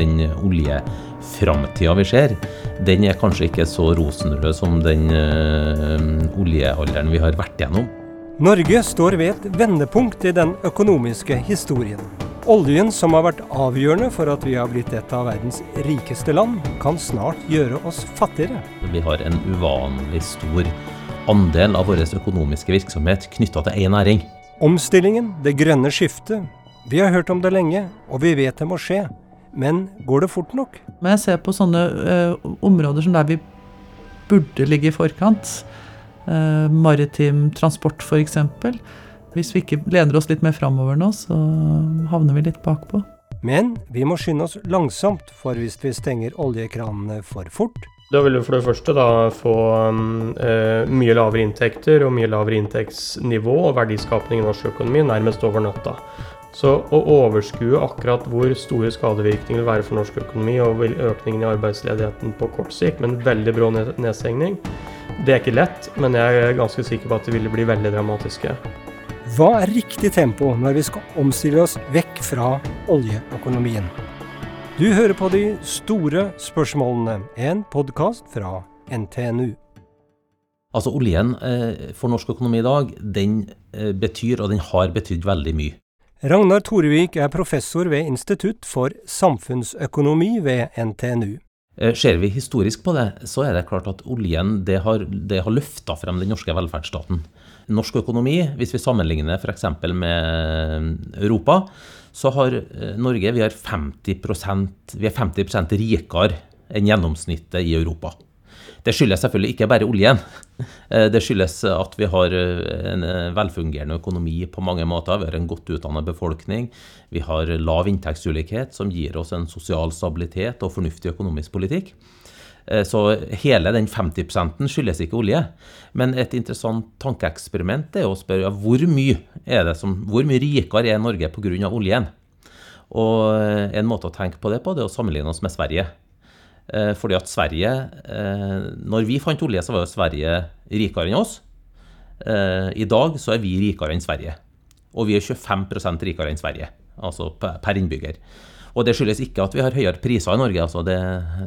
Den oljeframtida vi ser, den er kanskje ikke så rosenrød som den uh, oljealderen vi har vært gjennom. Norge står ved et vendepunkt i den økonomiske historien. Oljen, som har vært avgjørende for at vi har blitt et av verdens rikeste land, kan snart gjøre oss fattigere. Vi har en uvanlig stor andel av vår økonomiske virksomhet knytta til én næring. Omstillingen, det grønne skiftet. Vi har hørt om det lenge, og vi vet det må skje. Men går det fort nok? Men jeg ser på sånne uh, områder som der vi burde ligge i forkant, uh, maritim transport f.eks. Hvis vi ikke lener oss litt mer framover nå, så havner vi litt bakpå. Men vi må skynde oss langsomt, for hvis vi stenger oljekranene for fort Da vil du for det første da få um, uh, mye lavere inntekter og mye lavere inntektsnivå og verdiskapning i norsk økonomi nærmest over natta. Så å overskue akkurat hvor store skadevirkninger vil være for norsk økonomi og økningen i arbeidsledigheten på kort sikt, med en veldig brå nedstengning, det er ikke lett, men jeg er ganske sikker på at det ville bli veldig dramatiske. Hva er riktig tempo når vi skal omstille oss vekk fra oljeøkonomien? Du hører på De store spørsmålene, en podkast fra NTNU. Altså Oljen eh, for norsk økonomi i dag, den eh, betyr, og den har betydd veldig mye. Ragnar Torvik er professor ved Institutt for samfunnsøkonomi ved NTNU. Eh, ser vi historisk på det, så er det klart at oljen det har, det har løfta frem den norske velferdsstaten norsk økonomi, hvis vi sammenligner f.eks. med Europa, så har eh, Norge vi, 50% vi er 50% rikere enn gjennomsnittet i Europa. Det skyldes selvfølgelig ikke bare oljen. Eh, det skyldes at vi har eh, en velfungerende økonomi på mange måter. Vi har en godt utdannet befolkning. Vi har lav inntektsulikhet, som gir oss en sosial stabilitet og fornuftig økonomisk politikk. Eh, så hele den 50 skyldes ikke olje. Men et interessant tankeeksperiment er å spørre hvor mye er det som, hvor mye rikere er Norge pga. oljen? Og eh, en måte å tenke på det på, det er å sammenligne oss med Sverige. Eh, fordi at Sverige Når vi fant olje, så var jo Sverige rikere enn oss. I dag så er vi rikere enn Sverige. Og vi er 25% rikere enn Sverige, altså per innbygger. Og det skyldes ikke at vi har høyere priser i Norge, altså det,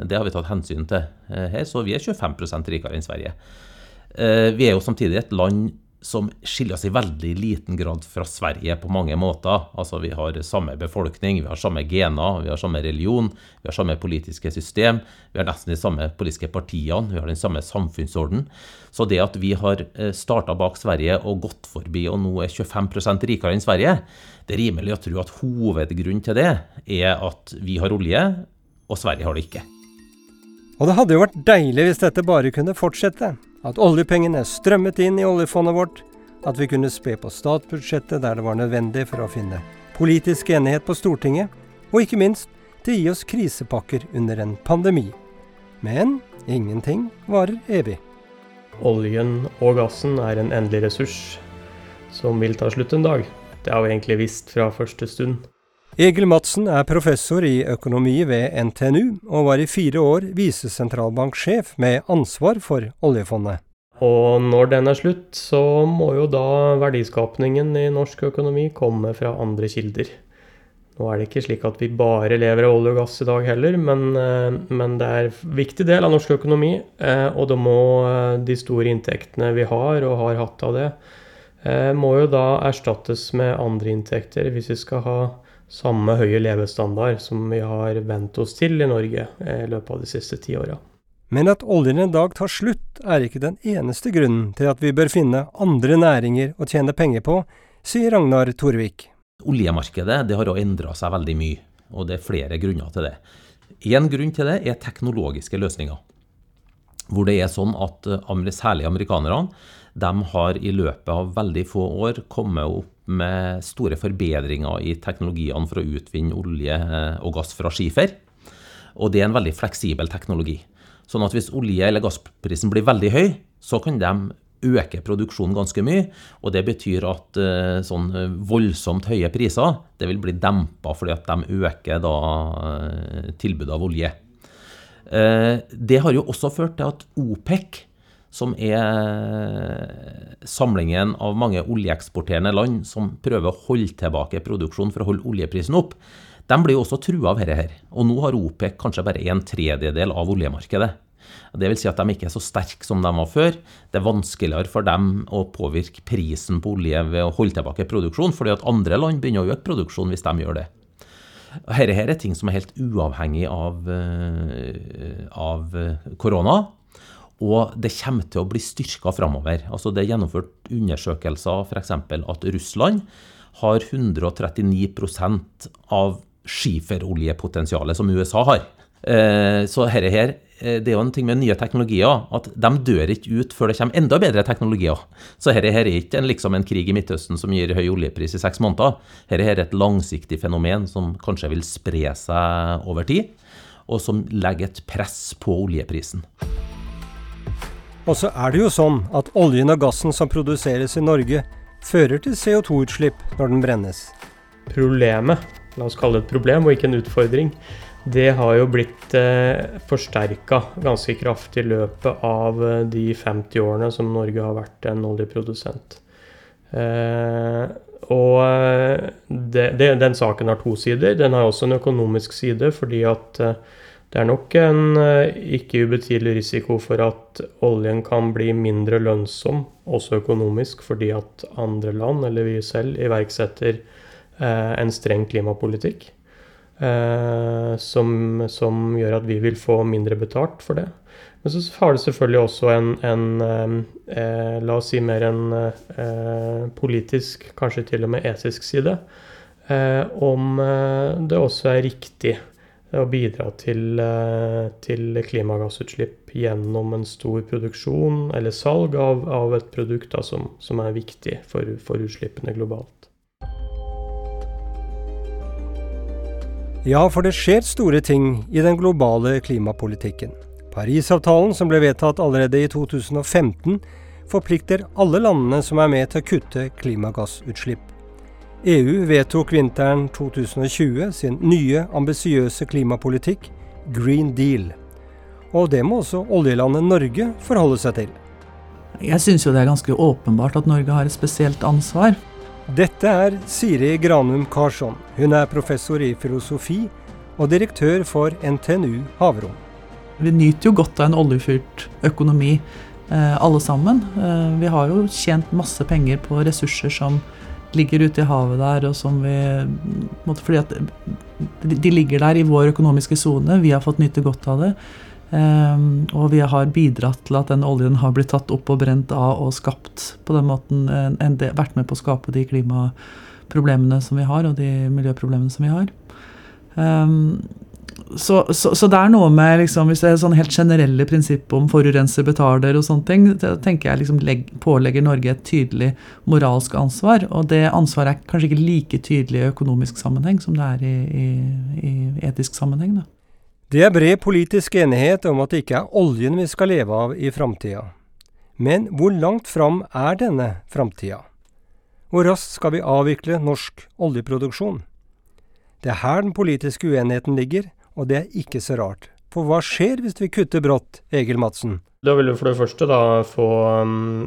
det har vi tatt hensyn til eh, her. Så vi er 25% rikere enn Sverige. Eh, vi er jo samtidig et land som skiller oss i veldig liten grad fra Sverige på mange måter. Altså Vi har samme befolkning, vi har samme gener, vi har samme religion, vi har samme politiske system, vi har nesten de samme politiske partiene, vi har den samme samfunnsorden. Så det at vi har eh, starta bak Sverige og gått forbi og nå er 25% rikere enn Sverige, det er rimelig å tro at hovedgrunnen til det er at vi har olje, og Sverige har det ikke. Og det hadde jo vært deilig hvis dette bare kunne fortsette. At oljepengene strømmet inn i oljefondet vårt. At vi kunne spe på statsbudsjettet der det var nødvendig for å finne politisk enighet på Stortinget. Og ikke minst til å gi oss krisepakker under en pandemi. Men ingenting varer evig. Oljen og gassen er en endelig ressurs som vil ta slutt en dag. Det har vi egentlig visst fra første stund. Egil Madsen er professor i økonomi ved NTNU, og var i fire år visesentralbanksjef med ansvar for oljefondet. Og når den er slutt, så må jo da verdiskapningen i norsk økonomi komme fra andre kilder. Nå er det ikke slik at vi bare lever av olje og gass i dag heller, men, eh, men det er en viktig del av norsk økonomi. Eh, og da må eh, de store inntektene vi har, og har hatt av det, må jo da erstattes med andre inntekter hvis vi skal ha samme høye levestandard som vi har vent oss til i Norge i løpet av de siste ti åra. Men at oljen en dag tar slutt, er ikke den eneste grunnen til at vi bør finne andre næringer å tjene penger på, sier Ragnar Torvik. Oljemarkedet det har jo endra seg veldig mye, og det er flere grunner til det. Én grunn til det er teknologiske løsninger. Hvor det er sånn at eh, særlig amerikanerne de har i løpet av veldig få år kommet opp med store forbedringer i teknologiene for å utvinne olje eh, og gass fra skifer. Og det er en veldig fleksibel teknologi. Sånn at hvis olje- eller gassprisen blir veldig høy, så kan de øke produksjonen ganske mye. Og det betyr at uh, sånn voldsomt høye priser det vil bli dempa fordi at de øker da tilbudet av olje. Det har jo også ført til at OPEC som er samlingen av mange oljeeksporterende land som prøver å holde tilbake produksjonen for å holde oljeprisen opp, De blir jo også trua av dette her. Og nå har OPEC kanskje bare en tredjedel av oljemarkedet. Det vil si at de ikke er så sterke som de var før. Det er vanskeligere for dem å påvirke prisen på olje ved å holde tilbake produksjon, fordi at andre land begynner å øke produksjon hvis de gjør det. Dette her er ting som er helt uavhengig av, eh, av korona. Og det kommer til å bli styrka framover. Altså det er gjennomført undersøkelser f.eks. at Russland har 139% av skiferoljepotensialet som USA har. Eh, så her, her, eh, det er jo en ting med nye teknologier, at de dør ikke ut før det kommer enda bedre teknologier. Så her, her er ikke en, liksom en krig i Midtøsten som gir høy oljepris i seks måneder. Her er et langsiktig fenomen som kanskje vil spre seg over tid, og som legger et press på oljeprisen. Og så er det jo sånn at oljen og gassen som produseres i Norge, fører til CO2-utslipp når den brennes. Problemet, la oss kalle det et problem og ikke en utfordring, det har jo blitt eh, forsterka ganske kraftig i løpet av eh, de 50 årene som Norge har vært en oljeprodusent. Eh, og eh, det, det, den saken har to sider. Den har også en økonomisk side, fordi at eh, det er nok en eh, ikke ubetydelig risiko for at oljen kan bli mindre lønnsom, også økonomisk, fordi at andre land, eller vi selv, iverksetter eh, en streng klimapolitikk. Eh, som, som, gjør at vi vil få mindre betalt for det. Men så har det selvfølgelig også en, en eh, la oss si mer en politisk, kanskje til og med etisk side, om det også er riktig å bidra til, eh, til, klimagassutslipp gjennom en stor produksjon eller salg av, av et produkt da, som, som, er viktig for, for utslippene globalt. Ja, for det skjer store ting i den globale klimapolitikken. Parisavtalen, som ble vedtatt allerede i 2015, forplikter alle landene som er med til å kutte klimagassutslipp. EU vedtok vinteren 2020 sin nye, ambisiøse klimapolitikk, Green Deal. Og det må også oljelandet Norge forholde seg til. Jeg syns jo det er ganske åpenbart at Norge har et spesielt ansvar. Dette er Siri Granum Karsson. Hun er professor i filosofi og direktør for NTNU Havrom. Vi nyter jo godt av en oljefyrt økonomi, eh, alle sammen. Eh, vi har jo tjent masse penger på ressurser som ligger ute i havet der, og som vi Fordi at de ligger der i vår økonomiske sone. Vi har fått nyte godt av det. Um, og vi har bidratt til at den oljen har blitt tatt opp og brent av og skapt på den måten en, en, vært med på å skape de klimaproblemene som vi har, og de miljøproblemene som vi har. Um, så, så, så, det er noe med liksom, Hvis det er sånn helt generelle prinsipp om forurenser betaler og sånne ting, da tenker jeg liksom legg, pålegger Norge et tydelig moralsk ansvar. Og det ansvaret er kanskje ikke like tydelig i økonomisk sammenheng som det er i, i, i etisk sammenheng. Da. Det er bred politisk enighet om at det ikke er oljen vi skal leve av i framtida. Men hvor langt fram er denne framtida? Hvor raskt skal vi avvikle norsk oljeproduksjon? Det er her den politiske uenigheten ligger, og det er ikke så rart. For hva skjer hvis vi kutter brått, Egil Madsen? Da vil du for det første da få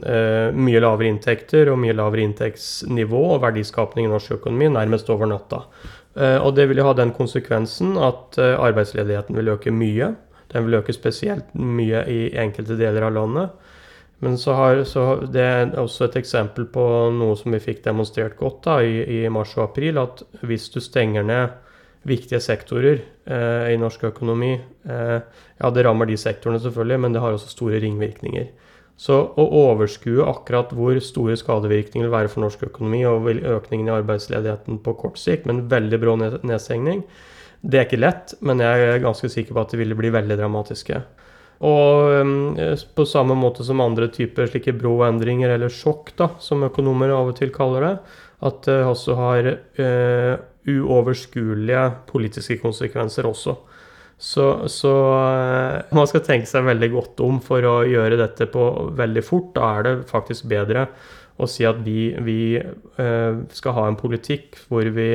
eh, mye lavere inntekter og mye lavere inntektsnivå og verdiskapning i norsk økonomi nærmest over natta. Eh, og det vil jo ha den konsekvensen at eh, arbeidsledigheten vil øke mye. Den vil øke spesielt mye i enkelte deler av landet. Men så har, så det er også et eksempel på noe som vi fikk demonstrert godt da, i, i mars og april, at hvis du stenger ned viktige sektorer eh, i norsk økonomi. Eh, ja, det rammer de sektorene selvfølgelig, men det har også store ringvirkninger. Så å overskue akkurat hvor store skadevirkninger vil være for norsk økonomi og økningen i arbeidsledigheten på kort sikt, med en veldig brå nedstengning, det er ikke lett, men jeg er ganske sikker på at det ville bli veldig dramatiske. Og um, på samme måte som andre typer slike brå endringer, eller sjokk, da, som økonomer av og til kaller det, at det også har uh, uoverskuelige politiske konsekvenser også. Så, så, uh, man skal tenke seg veldig godt om for å gjøre dette på veldig fort. Da er det faktisk bedre å si at vi, vi uh, skal ha en politikk hvor vi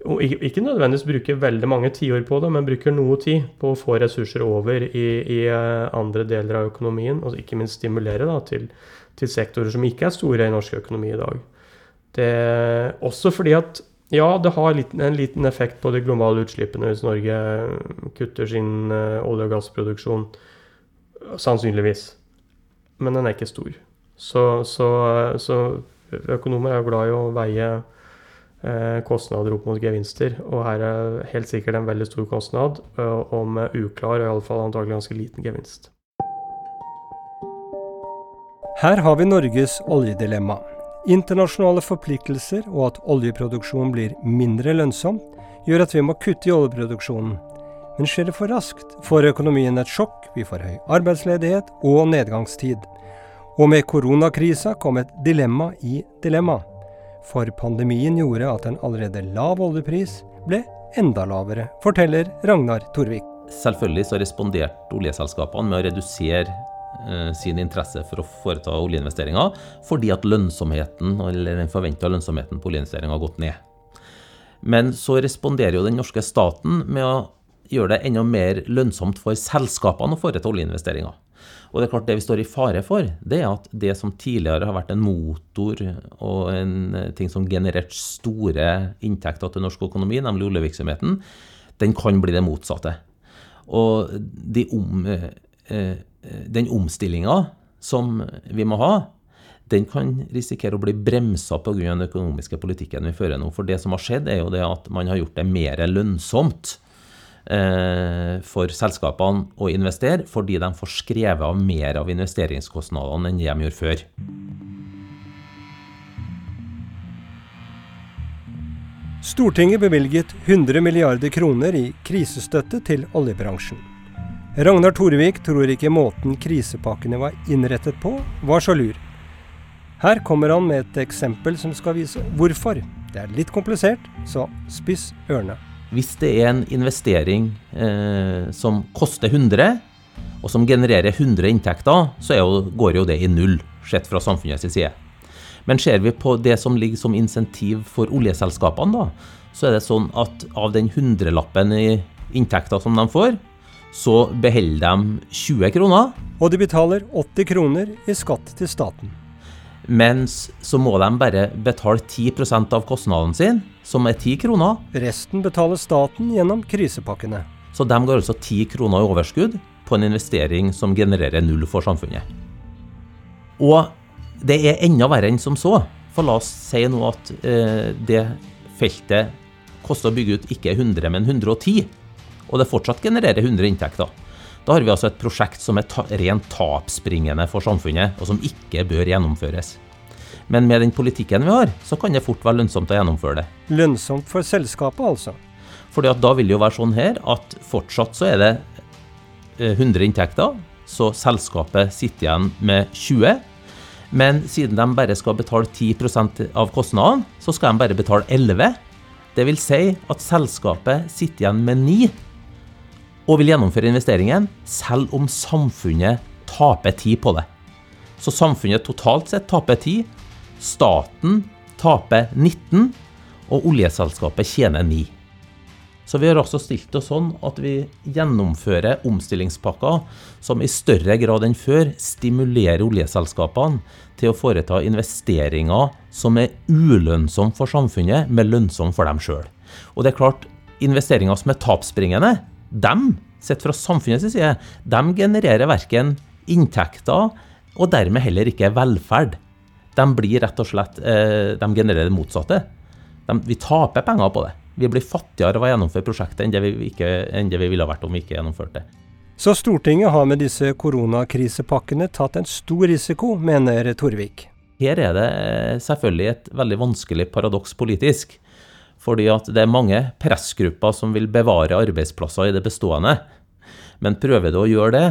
ikke nødvendigvis bruker veldig mange tiår på det, men bruker noe tid på å få ressurser over i, i eh, andre deler av økonomien, og ikke minst stimulere da, til, til sektorer som ikke er store i norsk økonomi i dag. Det, også fordi at Ja, det har en liten effekt på de globale utslippene hvis Norge kutter sin eh, olje- og gassproduksjon. Sannsynligvis. Men den er ikke stor. Så, så, så økonomer er glad i å veie eh, kostnader opp mot gevinster. Og her er helt sikkert en veldig stor kostnad, og med uklar og iallfall antagelig ganske liten gevinst. Her har vi Norges oljedilemma. Internasjonale forpliktelser og at oljeproduksjon blir mindre lønnsom, gjør at vi må kutte i oljeproduksjonen. Men skjer det for raskt, får økonomien et sjokk, vi får høy arbeidsledighet og nedgangstid. Og med koronakrisa kom et dilemma i dilemma. For pandemien gjorde at en allerede lav oljepris ble enda lavere, forteller Ragnar Torvik. Selvfølgelig så responderte oljeselskapene med å redusere Eh, sin interesse for å foreta oljeinvesteringer fordi at lønnsomheten, eller den forventa lønnsomheten på oljeinvesteringer har gått ned. Men så responderer jo den norske staten med å gjøre det enda mer lønnsomt for selskapene å foreta oljeinvesteringer. Og det er klart det vi står i fare for, det er at det som tidligere har vært en motor og en ting som genererte store inntekter til norsk økonomi, nemlig oljevirksomheten, den kan bli det motsatte. Og de om, eh, eh Eh, den omstillinga som vi må ha, den kan risikere å bli bremsa pga. den økonomiske politikken vi fører nå. For det som har skjedd, er jo det at man har gjort det mer lønnsomt eh, for selskapene å investere, fordi de får skrevet av mer av investeringskostnadene enn de gjorde før. Stortinget bevilget 100 milliarder kroner i krisestøtte til oljebransjen. Ragnar Torvik tror ikke måten krisepakkene var innrettet på, var så lur. Her kommer han med et eksempel som skal vise hvorfor. Det er litt komplisert, så spiss ørene. Hvis det er en investering eh, som koster 100, og som genererer 100 inntekter, så jo, går jo det i null, sett fra samfunnets side. Men ser vi på det som ligger som insentiv for oljeselskapene, da, så er det sånn at av den hundrelappen i inntekter som de får, så beholder de 20 kroner. Og de betaler 80 kroner i skatt til staten. Mens så må de bare betale 10% av kostnadene sine, som er 10 kroner. Resten betaler staten gjennom krisepakkene. Så de går altså 10 kroner i overskudd på en investering som genererer null for samfunnet. Og det er enda verre enn som så. For la oss si nå at eh, det feltet koster å bygge ut ikke 100, men 110 og det fortsatt genererer 100 inntekter. Da har vi altså et prosjekt som er ta rent tapsbringende for samfunnet, og som ikke bør gjennomføres. Men med den politikken vi har, så kan det fort være lønnsomt å gjennomføre det. Lønnsomt for selskapet, altså? Fordi at da vil det jo være sånn her at fortsatt så er det 100 eh, inntekter, så selskapet sitter igjen med 20. Men siden de bare skal betale 10% av kostnadene, så skal de bare betale 11. Det vil si at selskapet sitter igjen med 9 og vil gjennomføre investeringen selv om samfunnet taper tid på det. Så samfunnet totalt sett taper tid, staten taper 19, og oljeselskapet tjener 9. Så vi har også stilt oss sånn at vi gjennomfører omstillingspakker som i større grad enn før stimulerer oljeselskapene til å foreta investeringer som er ulønnsomme for samfunnet, men lønnsomme for dem sjøl. Og det er klart, investeringer som er tapsbringende, de, sett fra samfunnets side, de genererer verken inntekter og dermed heller ikke velferd. De blir rett og slett eh, De genererer det motsatte. De, vi taper penger på det. Vi blir fattigere av å gjennomføre prosjektet enn det, vi ikke, enn det vi ville vært om vi ikke gjennomførte det. Så Stortinget har med disse koronakrisepakkene tatt en stor risiko, mener Torvik. Her er det eh, selvfølgelig et veldig vanskelig paradoks politisk. Fordi at det er mange pressgrupper som vil bevare arbeidsplasser i det bestående. Men prøver du å gjøre det,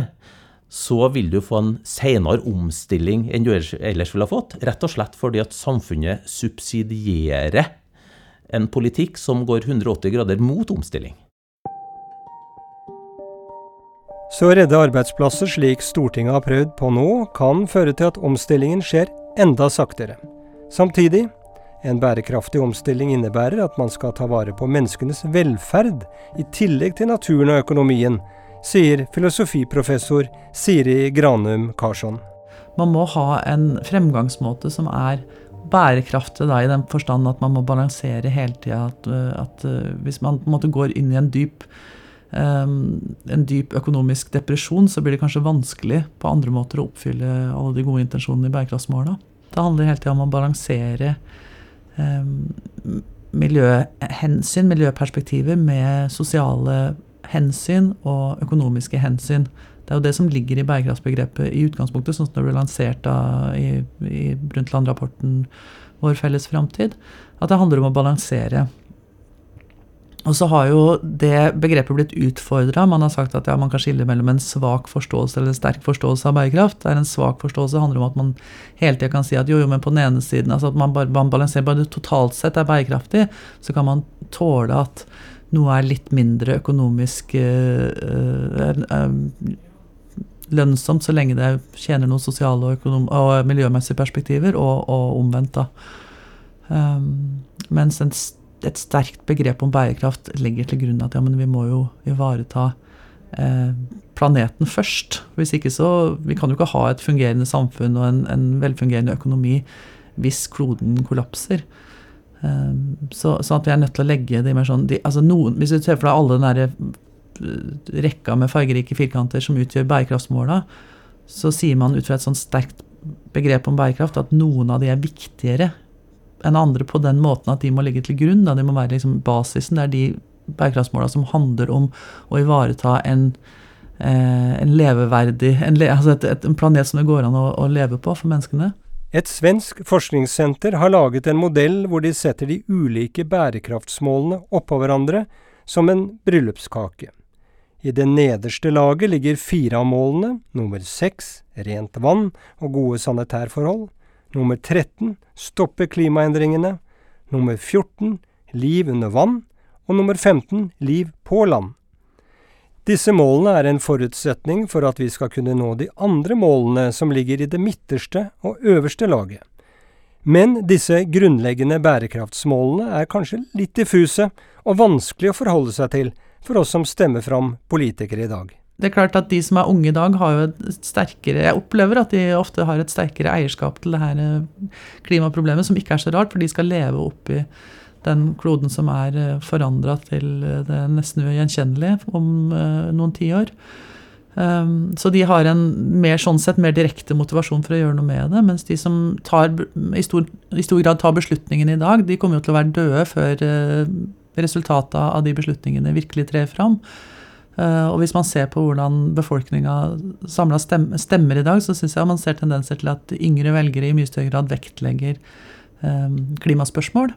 så vil du få en senere omstilling enn du ellers ville ha fått. Rett og slett fordi at samfunnet subsidierer en politikk som går 180 grader mot omstilling. Så å redde arbeidsplasser slik Stortinget har prøvd på nå, kan føre til at omstillingen skjer enda saktere. Samtidig en bærekraftig omstilling innebærer at man skal ta vare på menneskenes velferd, i tillegg til naturen og økonomien, sier filosofiprofessor Siri Granum Karsson. Man må ha en fremgangsmåte som er bærekraftig da, i den forstand at man må balansere hele tida. At, eh, at, eh, hvis man på en måte går inn i en dyp, um, en dyp økonomisk depresjon, så blir det kanskje vanskelig på andre måter å oppfylle alle de gode intensjonene i bærekraftsmåla. Det handler hele tida om å balansere miljøhensyn, miljøperspektiver, med sosiale hensyn og økonomiske hensyn. Det er jo det som ligger i bærekraftsbegrepet i utgangspunktet, sånn som det ble lansert da i, i Brundtland-rapporten Vår felles framtid. At det handler om å balansere. Og så har jo det begrepet blitt utfordra. Man har sagt at ja, man kan skille mellom en svak forståelse eller en sterk forståelse av bærekraft. Det er en svak forståelse handler om at man hele tida kan si at jo, jo, men på den ene siden altså at man bare man balanserer bare det totalt sett er bærekraftig, så kan man tåle at noe er litt mindre økonomisk øh, øh, lønnsomt så lenge det tjener noen sosiale og, og miljømessige perspektiver, og, og omvendt. da. Um, mens en, et sterkt begrep om bærekraft legger til grunn at ja, men vi må jo ivareta eh, planeten først. Hvis ikke så Vi kan jo ikke ha et fungerende samfunn og en, en velfungerende økonomi hvis kloden kollapser. Um, så, at vi er nødt til å legge de mer sånn de, altså noen, Hvis du ser for deg alle den derre rekka med fargerike firkanter som utgjør bærekraftsmåla, så sier man ut fra et sånn sterkt begrep om bærekraft at noen av de er viktigere enn andre på den måten at de må ligge til grunn. Da. De må være liksom basisen. Det er de bærekraftsmåla som handler om å ivareta en, eh, en leveverdig en, le, altså et, et, en, planet som det går an å, å leve på for menneskene. Et svensk forskningssenter har laget en modell hvor de setter de ulike bærekraftsmålene oppå hverandre som en bryllupskake. I det nederste laget ligger fire av målene, nummer seks rent vann og gode sanitærforhold, nummer 13 stoppe klimaendringene, nummer 14 liv under vann og nummer 15 liv på land. Disse målene er en forutsetning for at vi skal kunne nå de andre målene som ligger i det midterste og øverste laget. Men disse grunnleggende bærekraftsmålene er kanskje litt diffuse og vanskelig å forholde seg til, for oss som stemmer fram politikere i dag. Det er klart at De som er unge i dag, har jo et sterkere Jeg opplever at de ofte har et sterkere eierskap til det her eh, klimaproblemet, som ikke er så rart, for de skal leve oppi den kloden som er eh, forandra til eh, det nesten ugjenkjennelige om noen tiår. Um, så de har en mer, sånn sett, mer direkte motivasjon for å gjøre noe med det. Mens de som tar, i, stor, i stor grad tar beslutningene i dag, de kommer jo til å være døde før resultatet av de beslutningene virkelig trer fram. Eh, og hvis man ser på hvordan befolkninga samla stemmer i dag, så syns jeg man ser tendenser til at yngre velgere i mye større grad vektlegger eh, klimaspørsmål.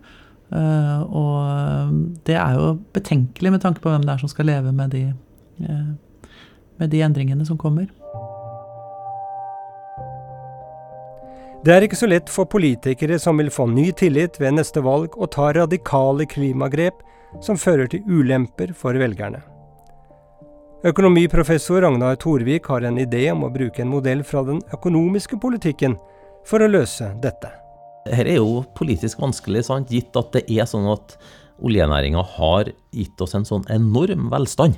Eh, og det er jo betenkelig med tanke på hvem det er som skal leve med de, med de endringene som kommer. Det er ikke så lett for politikere som vil få ny tillit ved neste valg, å ta radikale klimagrep som fører til ulemper for velgerne. Økonomiprofessor Ragnar Torvik har en idé om å bruke en modell fra den økonomiske politikken for å løse dette. Dette er jo politisk vanskelig, sant? gitt at det er sånn at oljenæringa har gitt oss en sånn enorm velstand.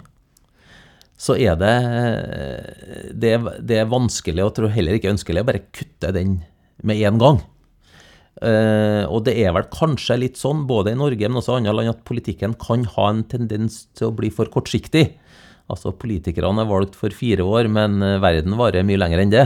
Så er det, det, det er vanskelig, og tror heller ikke ønskelig, å bare kutte den med en gang. Uh, og det er vel kanskje litt sånn, både i Norge men også andre land, at politikken kan ha en tendens til å bli for kortsiktig. Altså Politikerne er valgt for fire år, men eh, verden varer mye lenger enn det.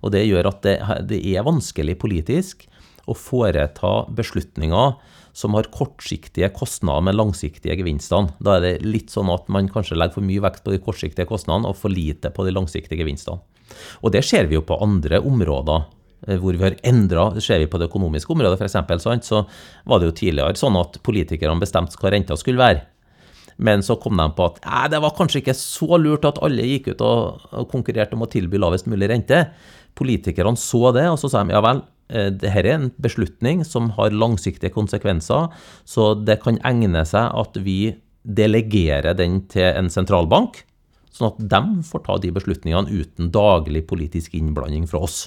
Og det gjør at det, det er vanskelig politisk å foreta beslutninger som har kortsiktige kostnader med langsiktige gevinster. Da er det litt sånn at man kanskje legger for mye vekt på de kortsiktige kostnadene og for lite på de langsiktige gevinstene. Og det ser vi jo på andre områder Eh, hvor vi har endra Ser vi på det økonomiske området, f.eks., så var det jo tidligere sånn at politikerne bestemte hva renta skulle være. Men så kom de på at det var kanskje ikke så lurt at alle gikk ut og, og konkurrerte om å tilby lavest mulig rente. Politikerne så det, og så sa de ja vel, eh, dette er en beslutning som har langsiktige konsekvenser, så det kan egne seg at vi delegerer den til en sentralbank, sånn at de får ta de beslutningene uten daglig politisk innblanding fra oss.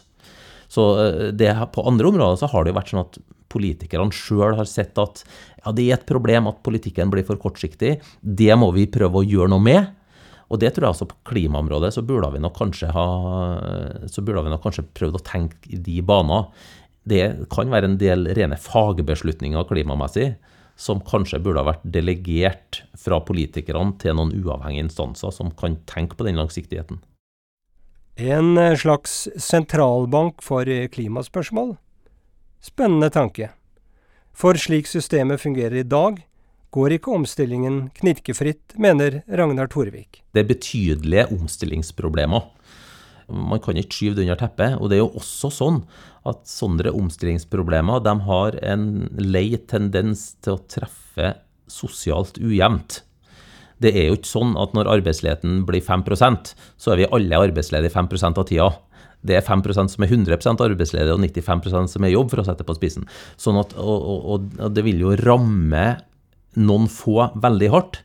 Så eh, det, på andre områder så har det jo vært sånn at politikerne sjøl har sett at ja, det er et problem at politikken blir for kortsiktig. Det må vi prøve å gjøre noe med. Og det tror jeg altså på klimaområdet så burde vi nok kanskje ha burde vi nok kanskje prøvd å tenke i de baner. det kan være en del rene fagbeslutninger klimamessig som kanskje burde ha vært delegert fra politikerne til noen uavhengige instanser som kan tenke på den langsiktigheten. En eh, slags sentralbank for eh, klimaspørsmål? Spennende tanke. For slik systemet fungerer i dag, går ikke omstillingen knirkefritt, mener Ragnar Torvik. Det er betydelige omstillingsproblemer. Man kan ikke skyve det under teppet. Og det er jo også sånn at sånne omstillingsproblemer de har en lei tendens til å treffe sosialt ujevnt. Det er jo ikke sånn at når arbeidsledigheten blir 5% så er vi alle arbeidsledige 5% av tida. Det er 5% som er 100% arbeidsledige og 95% som er i jobb, for å sette på spissen. Sånn at, og, og, og det vil jo ramme noen få veldig hardt.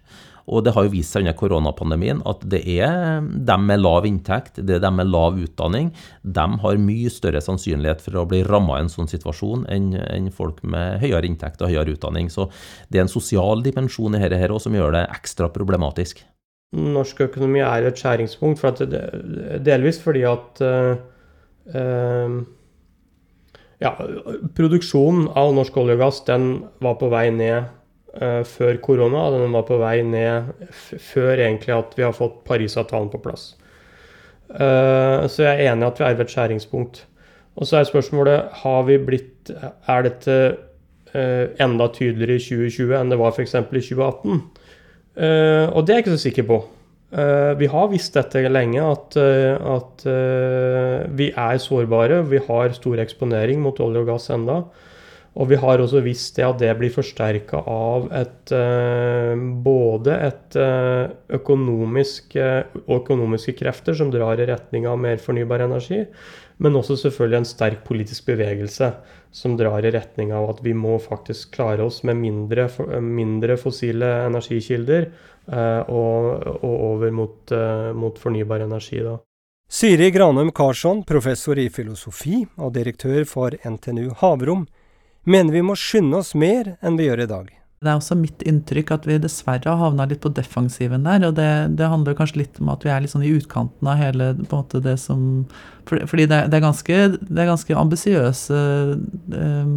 Og det har jo vist seg under koronapandemien at det er dem med lav inntekt, det er dem med lav utdanning, de har mye større sannsynlighet for å bli ramma i en sånn situasjon enn, enn folk med høyere inntekt og høyere utdanning. Så det er en sosial dimensjon i dette her også som gjør det ekstra problematisk. Norsk økonomi er et skjæringspunkt, for det, delvis fordi at uh, uh, ja, produksjonen av norsk olje og gass den var på vei ned uh, før korona. Den var på vei ned før egentlig at vi har fått Parisavtalen på plass. Uh, så jeg er enig i at vi er ved et skjæringspunkt. Og så er spørsmålet har vi blitt, er dette uh, enda tydeligere i 2020 enn det var f.eks. i 2018. og det er jeg ikke så sikker på. vi har visst dette lenge, at, at vi er sårbare. Vi har stor eksponering mot olje og gass enda. Og vi har også visst det at det blir forsterka av et, eh, både et eh, økonomisk, eh, økonomiske krefter som drar i retning av mer fornybar energi, men også selvfølgelig en sterk politisk bevegelse som drar i retning av at vi må faktisk klare oss med mindre, mindre fossile energikilder og, og over mot, mot, fornybar energi. da. Siri Granum Karsson, professor i filosofi og direktør for NTNU Havrom, mener vi må skynde oss mer enn vi gjør i dag. Det er også mitt inntrykk at vi dessverre har havna litt på defensiven der. Og det, det, handler kanskje litt om at vi er litt sånn i utkanten av hele på en måte det som Fordi det, det er ganske, det ganske ambisiøse eh,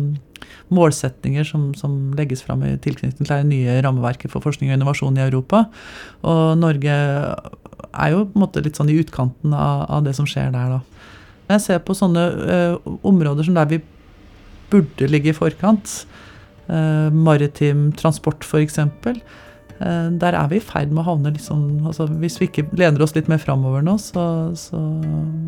målsetninger som, som, legges fram i tilknytning til det nye rammeverket for forskning og innovasjon i Europa. Og Norge er jo på en måte litt sånn i utkanten av, av det som skjer der, da. Jeg ser på sånne eh, områder som der vi burde ligge i forkant. Eh, maritim transport, f.eks. Eh, der er vi i ferd med å havne litt sånn altså Hvis vi ikke lener oss litt mer framover nå, så, så,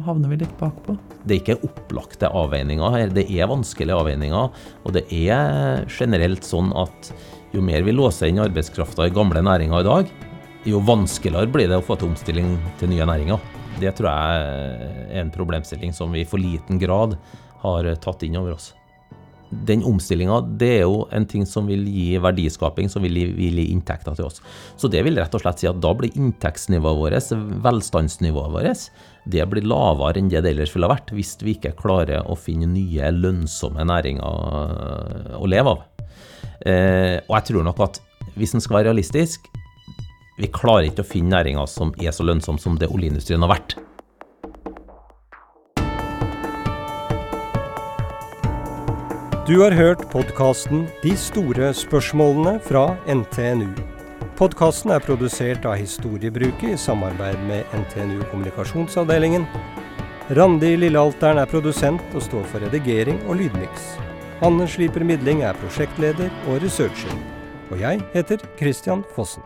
havner vi litt bakpå. Det er ikke opplagte avveininger her. Det er vanskelige avveininger. Og det er generelt sånn at jo mer vi låser inn arbeidskrafta i gamle næringer i dag, jo vanskeligere blir det å få til omstilling til nye næringer. Det tror jeg er en problemstilling som vi i for liten grad har tatt inn over oss den omstillinga er jo en ting som vil gi verdiskaping, som vil gi, vil gi, inntekter til oss. Så det vil rett og slett si at da blir inntektsnivået vårt, velstandsnivået vårt, det blir lavere enn det det ellers ville ha vært, hvis vi ikke klarer å finne nye lønnsomme næringer å leve av. Eh, og jeg tror nok at hvis en skal være realistisk, vi klarer ikke å finne næringer som er så lønnsomme som det oljeindustrien har vært. Du har hørt podkasten De store spørsmålene fra NTNU. Podkasten er produsert av Historiebruket i samarbeid med NTNU Kommunikasjonsavdelingen. Randi Lillealteren er produsent og står for redigering og lydmiks. Anne Sliper Midling er prosjektleder og researcher. Og jeg heter Christian Fossen.